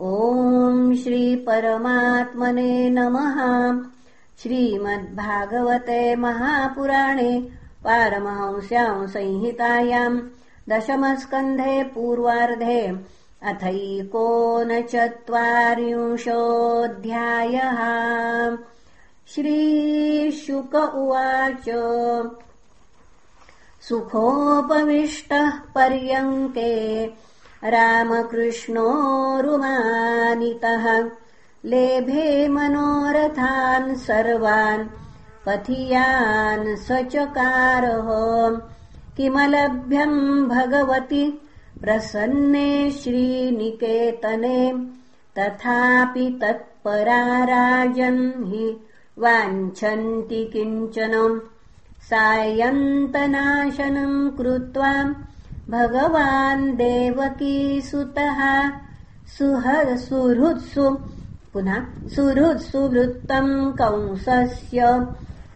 ॐ श्रीपरमात्मने नमः। श्रीमद्भागवते महापुराणे पारमहंस्याम् संहितायाम् दशमस्कन्धे पूर्वार्धे अथैकोनचत्वारिंशोऽध्यायः। श्रीशुक उवाच। सुखोपविष्टः पर्यङ्के रामकृष्णोरुमानितः। लेभे मनोरथान् सर्वान् पथियान् स चकारः किमलभ्यम् भगवति? प्रसन्ने श्रीनिकेतने। तथापि तत्परा राजन् हि वाञ्छन्ति किञ्चन। सायन्तनाशनम् कृत्वा भगवान् देवकीसुतः सुहृत्सु पुनः सुहृत्सु वृत्तम् कंसस्य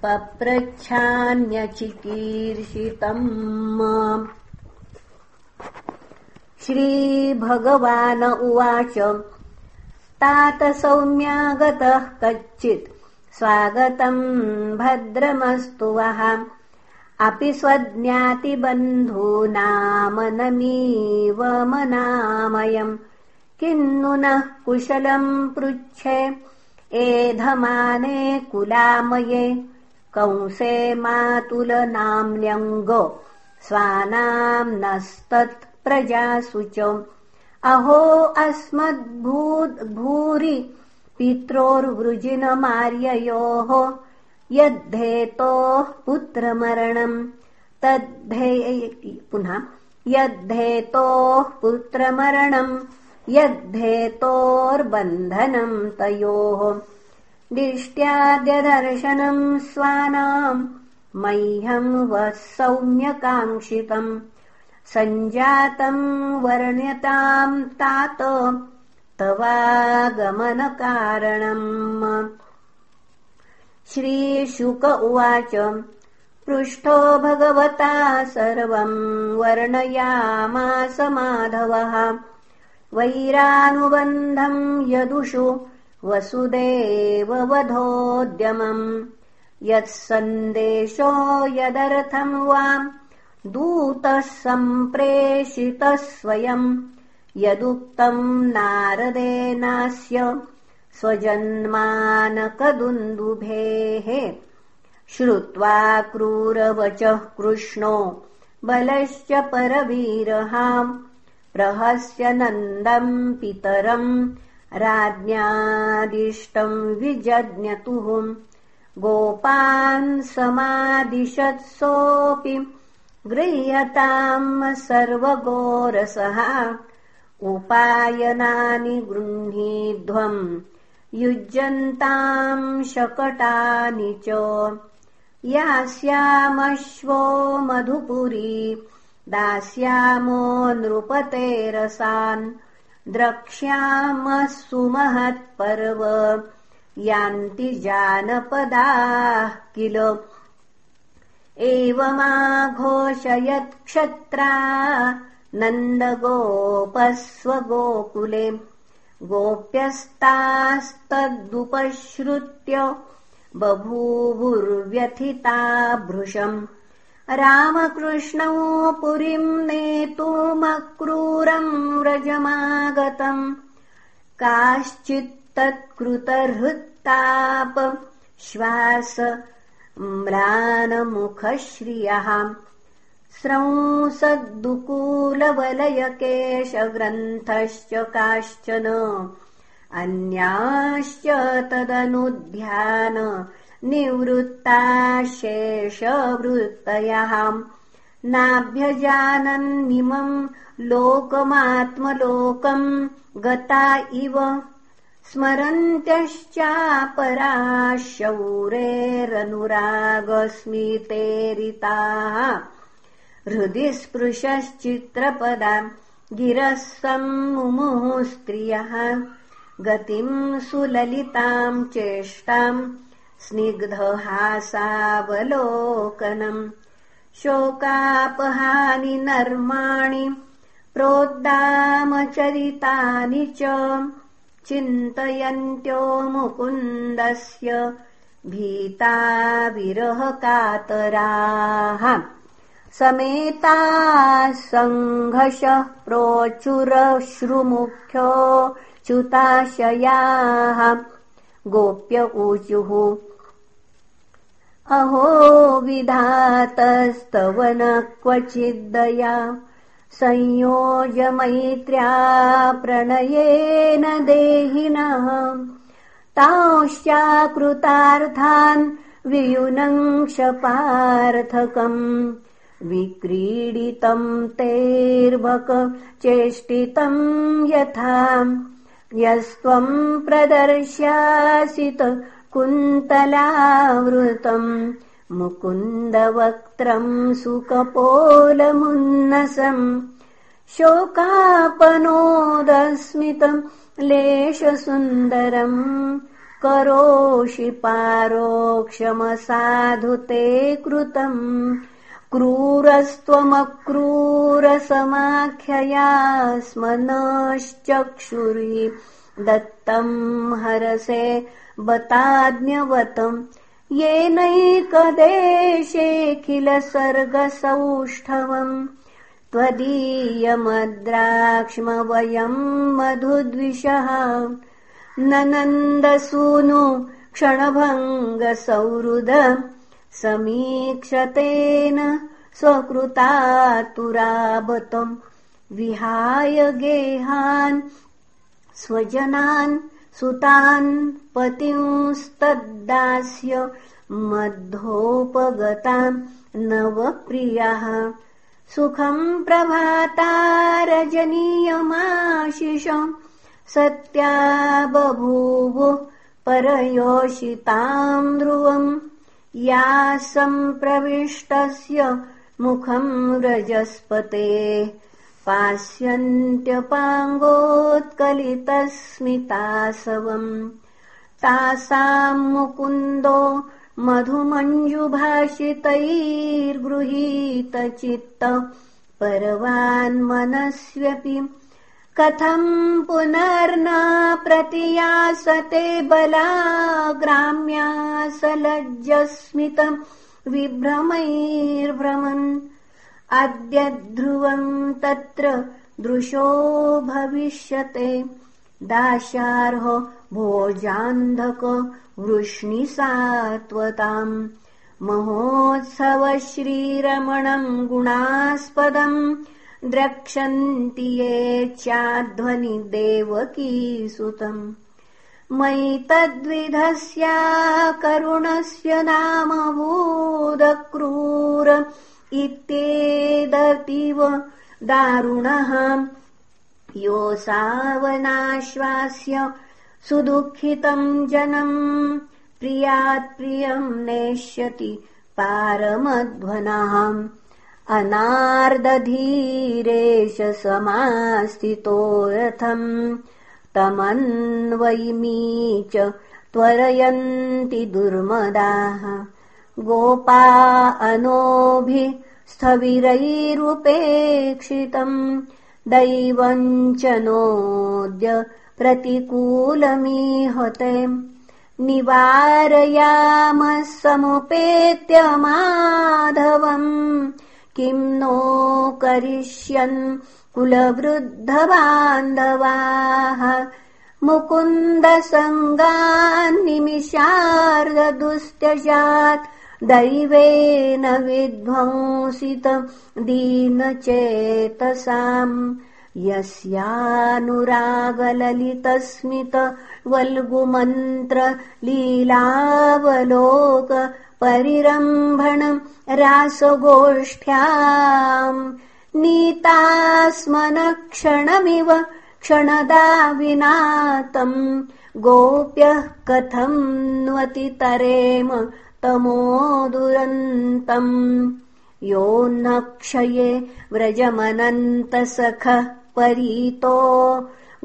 पप्रच्छान्यचिकीर्षितम्। श्रीभगवान उवाच तात सौम्यागतः कच्चित्। स्वागतम् भद्रमस्तु वः अपि स्वज्ञातिबन्धूनामनमीवमनामयम् किन्नु नः कुशलम् पृच्छे एधमाने कुलामये कंसे मातुलनाम्न्यङ्ग स्वानाम् नस्तत्प्रजासु च अहो अस्मद्भूरि पित्रोर्वृजिनमार्ययोः यद्धेतोः पुत्रमरणम्। तद्धे पुनः। यद्धेतोः पुत्रमरणम्। यद्धेतोर्बन्धनम् तयोः। दिष्ट्याद्यदर्शनम् स्वानाम्। मह्यम् वः सौम्यकाङ्क्षितम् सञ्जातम् वर्ण्यताम् तात। तवागमनकारणम् श्रीशुक उवाच। पृष्ठो भगवता सर्वम् वर्णयामास माधवः। वैरानुबन्धम् यदुषु वसुदेववधोद्यमम् यत्सन्देशो यदर्थम् वाम् दूतः सम्प्रेषितः स्वयम्। यदुक्तम् नारदेनास्य स्वजन्मानकदुन्दुभेः श्रुत्वा क्रूरवचः कृष्णो बलश्च परवीरहाम् प्रहस्य नन्दम् पितरम् राज्ञादिष्टम् विजज्ञतुः गोपान् समादिशत्सोऽपि गृह्यताम् सर्वगोरसः उपायनानि गृह्णीध्वम् युज्यन्ताम् शकटानि च। यास्यामश्वो मधुपुरी दास्यामो नृपतेरसान्। द्रक्ष्यामः सुमहत्पर्व यान्ति जानपदाः किल। एवमाघोषयत्क्षत्रा नन्दगोपस्वगोकुले गोप्यस्तास्तदुपश्रुत्य बभूवुर्व्यथिता भृशम्। रामकृष्णौ पुरीम् नेतुमक्रूरम् व्रजमागतम्। काश्चित्तत्कृतहृत्ताप श्वास म्लानमुखश्रियः स्रंसद्दुकूलवलयकेशग्रन्थश्च काश्चन अन्याश्च तदनुध्यान निवृत्ताशेषवृत्तयः। नाभ्यजानन्निमम् लोकमात्मलोकम् गता इव। स्मरन्त्यश्चापराः शौरेरनुरागस्मितेरिताः हृदि स्पृशश्चित्रपदा गिरः सम्मुमुः स्त्रियः गतिम् सुललिताम् चेष्टाम् स्निग्धहासावलोकनम् शोकापहानि नर्माणि प्रोद्दामचरितानि च चिन्तयन्त्यो मुकुन्दस्य भीता विरहकातराः समेता सङ्घषः प्रोचुरश्रुमुख्यो च्युताशयाः गोप्य ऊचुः। अहो विधातस्तव न क्वचिद्दया संयोजमैत्र्या प्रणयेन देहिनः। तांश्चाकृतार्थान् वियुनङ्क्षपार्थकम् विक्रीडितम् तेर्भक चेष्टितम् यथा यस्त्वम् प्रदर्श्यासित कुन्तलावृतम् मुकुन्दवक्त्रम् सुकपोलमुन्नसम् शोकापनोदस्मितम् लेशसुन्दरम् करोषि पारोक्षमसाधु ते कृतम् क्रूरस्त्वमक्रूरसमाख्यया स्म नश्चक्षुरि दत्तम् हरसे बताज्ञवतम् येनैकदेशेऽखिल सर्गसौष्ठवम् त्वदीयमद्राक्ष्म वयम् मधुद्विषः। न नन्दसूनु क्षणभङ्गसौहृद समीक्षतेन स्वकृतातुराबतम् विहाय गेहान् स्वजनान् सुतान् पतिंस्तद्दास्य मध्वोपगताम् नवप्रियः। सुखम् प्रभातारजनीयमाशिष सत्या बभूव परयोषिताम् ध्रुवम् या सम्प्रविष्टस्य मुखम् रजस्पते पास्यन्त्यपाङ्गोत्कलितस्मितासवम् तासाम् मुकुन्दो मधुमञ्जुभाषितैर्गृहीतचित्त। परवान्मनस्व्यपि कथम् पुनर्न प्रतियासते बला ग्राम्यासलज्जस्मितम् विभ्रमैर्भ्रमन्। अद्य ध्रुवम् तत्र दृशो भविष्यते। दाशार्ह भोजान्धक वृष्णिसात्वताम्। महोत्सव श्रीरमणम् गुणास्पदम् द्रक्षन्ति ये चाध्वनि देवकीसुतम् मयि तद्विधस्या करुणस्य नाम भूदक्रूर इत्येदतीव दारुणः। योऽसावनाश्वास्य सुदुःखितम् जनम् प्रियात्प्रियम् नेष्यति पारमध्वनः अनार्दधीरेश समास्थितो रथम् तमन्वयिमी च त्वरयन्ति दुर्मदाः। गोपा अनोभि स्थविरैरुपेक्षितम् दैवम् च नोद्य प्रतिकूलमीहते। निवारयामः समुपेत्य माधवम् किम् नो करिष्यन् कुलवृद्धबान्धवाः मुकुन्दसङ्गान्निमिषार्धदुस्त्यजात् दैवेन विध्वंसित दीनचेतसाम् यस्यानुरागललितस्मित वल्गुमन्त्र लीलावलोक परिरम्भण रासगोष्ठ्याम् नीतास्मन क्षणमिव क्षणदा गोप्यः कथम् न्वतितरेम तमोदुरन्तम् यो न क्षये व्रजमनन्तसखः परीतो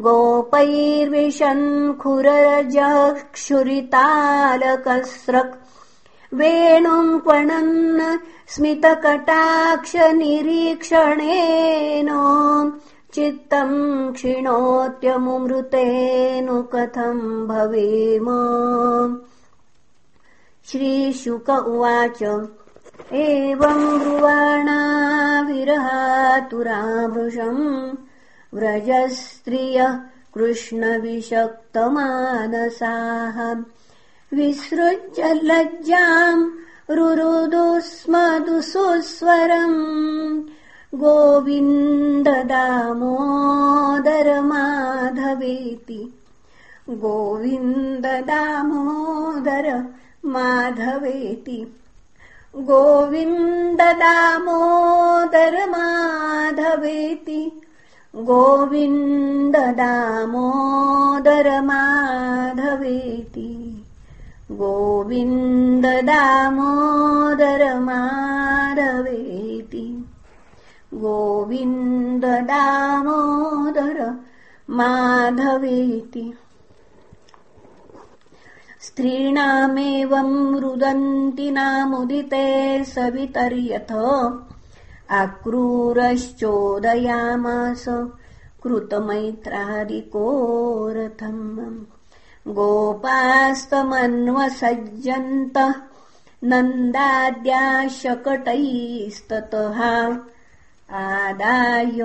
गोपैर्विशन्खुरजक्षुरितालकस्रक् वेणुम् क्वणन् स्मितकटाक्षनिरीक्षणेन चित्तम् क्षिणोत्यमुमृतेनु कथम् भवेम? श्रीशुक उवाच एवम् ब्रुवाणा विरहातुराभृशम् व्रजस्त्रियः कृष्णविषक्तमानसाः विसृज्य लज्जाम् रुरुदु स्म दुःस्वरम् गोविन्द दामोदर माधवेति गोविन्द दामोदर माधवेति गोविन्द दामोदर माधवेति गोविन्द दामोदर माधवेति स्त्रीणामेवम् रुदन्ति नामुदिते सवितर्यथ आक्रूरश्चोदयामास कृतमैत्रादिको रथम् गोपास्तमन्वसज्जन्तः नन्दाद्याशकटैस्ततः आदायोपायनम्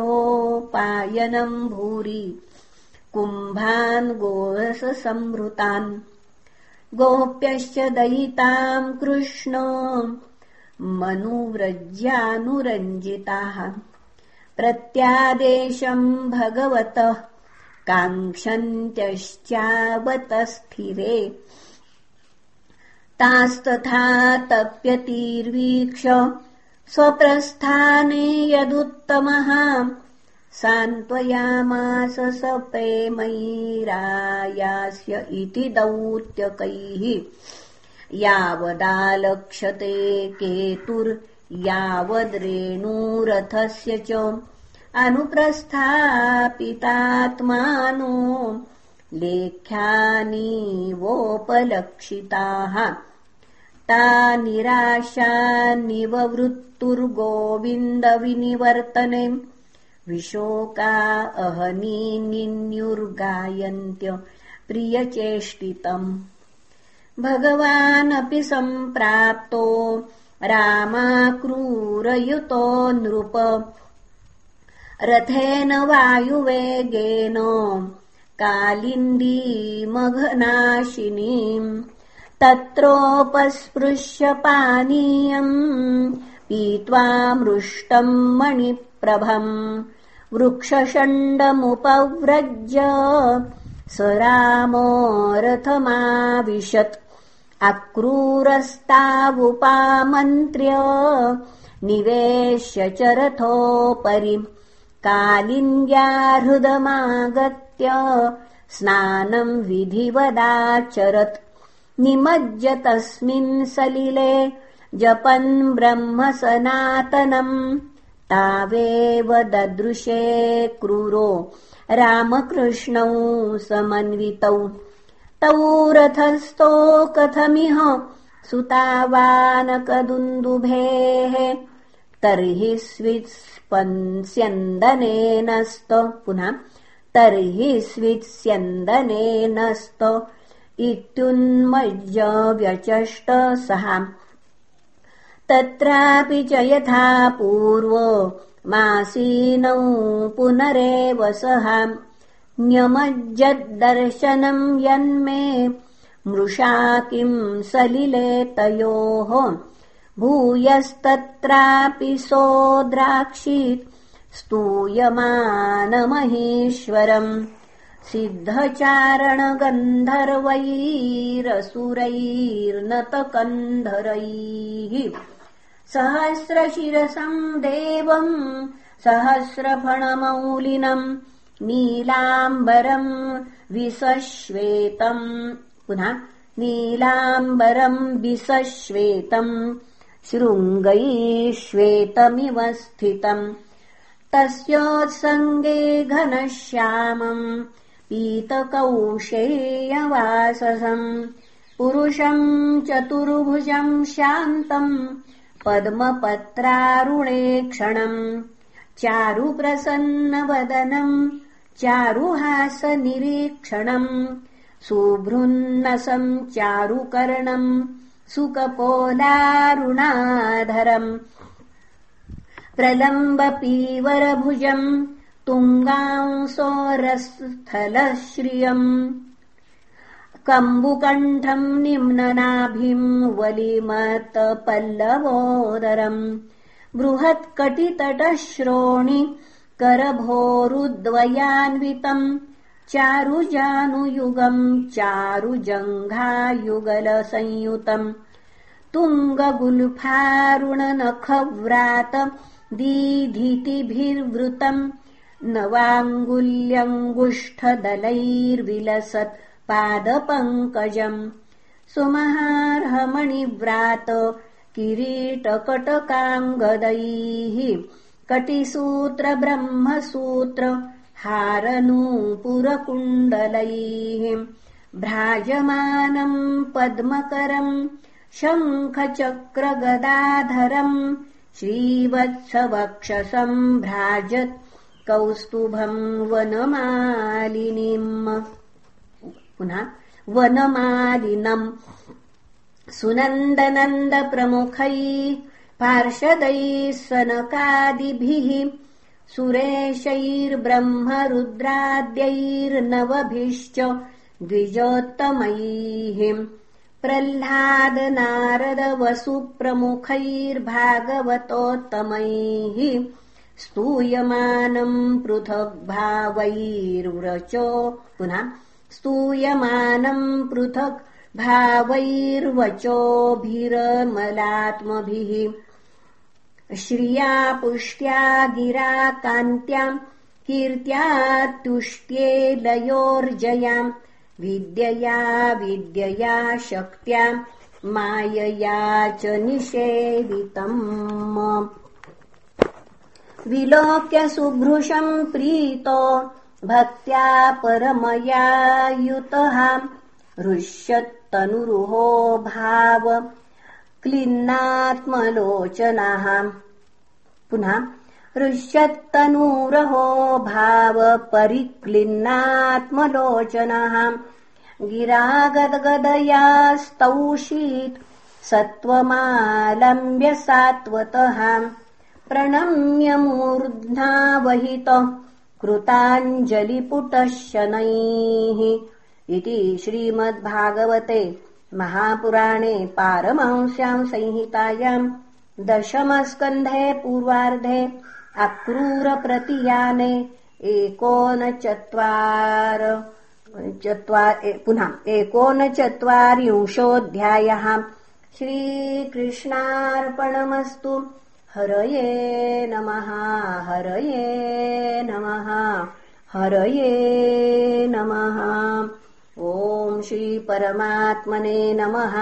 भूरि कुम्भान् गोरससंहृतान् गोप्यश्च दयिताम् कृष्ण मनुव्रज्यानुरञ्जिताः प्रत्यादेशम् भगवतः काङ्क्षन्त्यश्चावत स्थिरे तास्तथा तप्यतीर्वीक्ष स्वप्रस्थाने यदुत्तमः। सान्त्वयामास स प्रेमैरायास्य इति दौत्यकैः। यावदालक्ष्यते केतुर्यावद्रेणुरथस्य च अनुप्रस्थापितात्मानो लेख्यानीवोपलक्षिताः ता निराशानिववृत्तुर्गोविन्दविनिवर्तने विशोका अहनीनिन्युर्गायन्त्य प्रियचेष्टितम्। भगवानपि सम्प्राप्तो रामाक्रूरयुतो नृप रथेन वायुवेगेन कालिन्दीमघनाशिनीम् तत्रोपस्पृश्य पानीयम् पीत्वा मृष्टम् मणिप्रभम्। वृक्षषण्डमुपव्रज्य स रामो रथमाविशत्। अक्रूरस्तावुपामन्त्र्य निवेश्य च रथोपरि कालिन्द्या हृदमागत्य स्नानम् विधिवदाचरत्। निमज्य तस्मिन् सलिले जपन् ब्रह्म सनातनम् तावेव ददृशे क्रूरो। रामकृष्णौ समन्वितौ। तौ रथस्थो कथमिह सुतावानकदुन्दुभेः तर्हि स्वित्स्पन्स्यन्दनेनस्त पुनः तर्हि स्वित्स्यन्दनेनस्त इत्युन्मज्य व्यचष्ट सः। तत्रापि च यथा पूर्व मासीनौ पुनरेव सः। न्यमज्जद्दर्शनम् यन्मे मृषा किम् सलिले तयोः भूयस्तत्रापि सोद्राक्षीत् स्तूयमानमहेश्वरम्। सिद्धचारणगन्धर्वैरसुरैर्नतकन्धरैः। सहस्रशिरसम् देवम् सहस्रफणमौलिनम् नीलाम्बरम् विसश्वेतम्। पुनः नीलाम्बरम् विसश्वेतम् शृङ्गैश्वेतमिव स्थितम्। तस्योत्सङ्गे घनश्यामम् पीतकौशेयवाससम्। पुरुषम् चतुर्भुजम् शान्तम् पद्मपत्रारुणे क्षणम् चारुप्रसन्नवदनम् चारुहासनिरीक्षणम्। सुभृन्नसम् चारुकर्णम् सुकपोलारुणाधरम्। प्रलम्बपीवरभुजम् तुङ्गांसोरस्थलश्रियम्। कम्बुकण्ठम् निम्ननाभिम् वलिमतपल्लवोदरम्। बृहत्कटितटश्रोणि करभोरुद्वयान्वितम् चारुजानुयुगम् चारुजङ्घायुगलसंयुतम् तुङ्गगुल्फारुणनखव्रात दीधितिभिर्वृतम् नवाङ्गुल्यङ्गुष्ठदलैर्विलसत् पादपङ्कजम् सुमहार्हमणिव्रात किरीटकटकाङ्गदैः कटिसूत्रब्रह्मसूत्र हारनूपुरकुण्डलैः भ्राजमानम् पद्मकरम् शङ्खचक्रगदाधरम् श्रीवत्सवक्षसम् भ्राजत् कौस्तुभम् वनमालिनीम्। पुनः वनमालिनम् सुनन्दनन्दप्रमुखैः पार्षदैः सनकादिभिः सुरेशैर्ब्रह्मरुद्राद्यैर्नवभिश्च द्विजोत्तमैः प्रह्लादनारदवसुप्रमुखैर्भागवतोत्तमैः स्तूयमानम् पृथग्भावैर्व्रचो पुनः स्तूयमानम् पृथक् भावैर्वचोभिरमलात्मभिः श्रिया पुष्ट्या गिरा कान्त्याम् कीर्त्या तुष्ट्ये लयोर्जयाम् विद्यया विद्यया शक्त्याम् मायया च निषेवितम्। विलोक्य सुभृशम् प्रीतो भक्त्या परमया युतः हृष्यत्तनुरुहो भाव क्लिन्नात्मलोचनः। पुनः हृष्यत्तनूरहो भाव परिक्लिन्नात्मलोचनः गिरागदगदया स्तौषीत् सत्त्वमालम्ब्य सात्वतः प्रणम्य मूर्ध्नावहित कृताञ्जलिपुटः शनैः इति श्रीमद्भागवते महापुराणे पारमांस्याम् संहितायाम् दशमस्कन्धे पूर्वार्धे अक्रूरप्रतियाने एकोनचत्वार पुनः एकोनचत्वारिंशोऽध्यायः। श्रीकृष्णार्पणमस्तु। हरये नमः हरये नमः हरये नमः ॐ श्रीपरमात्मने नमः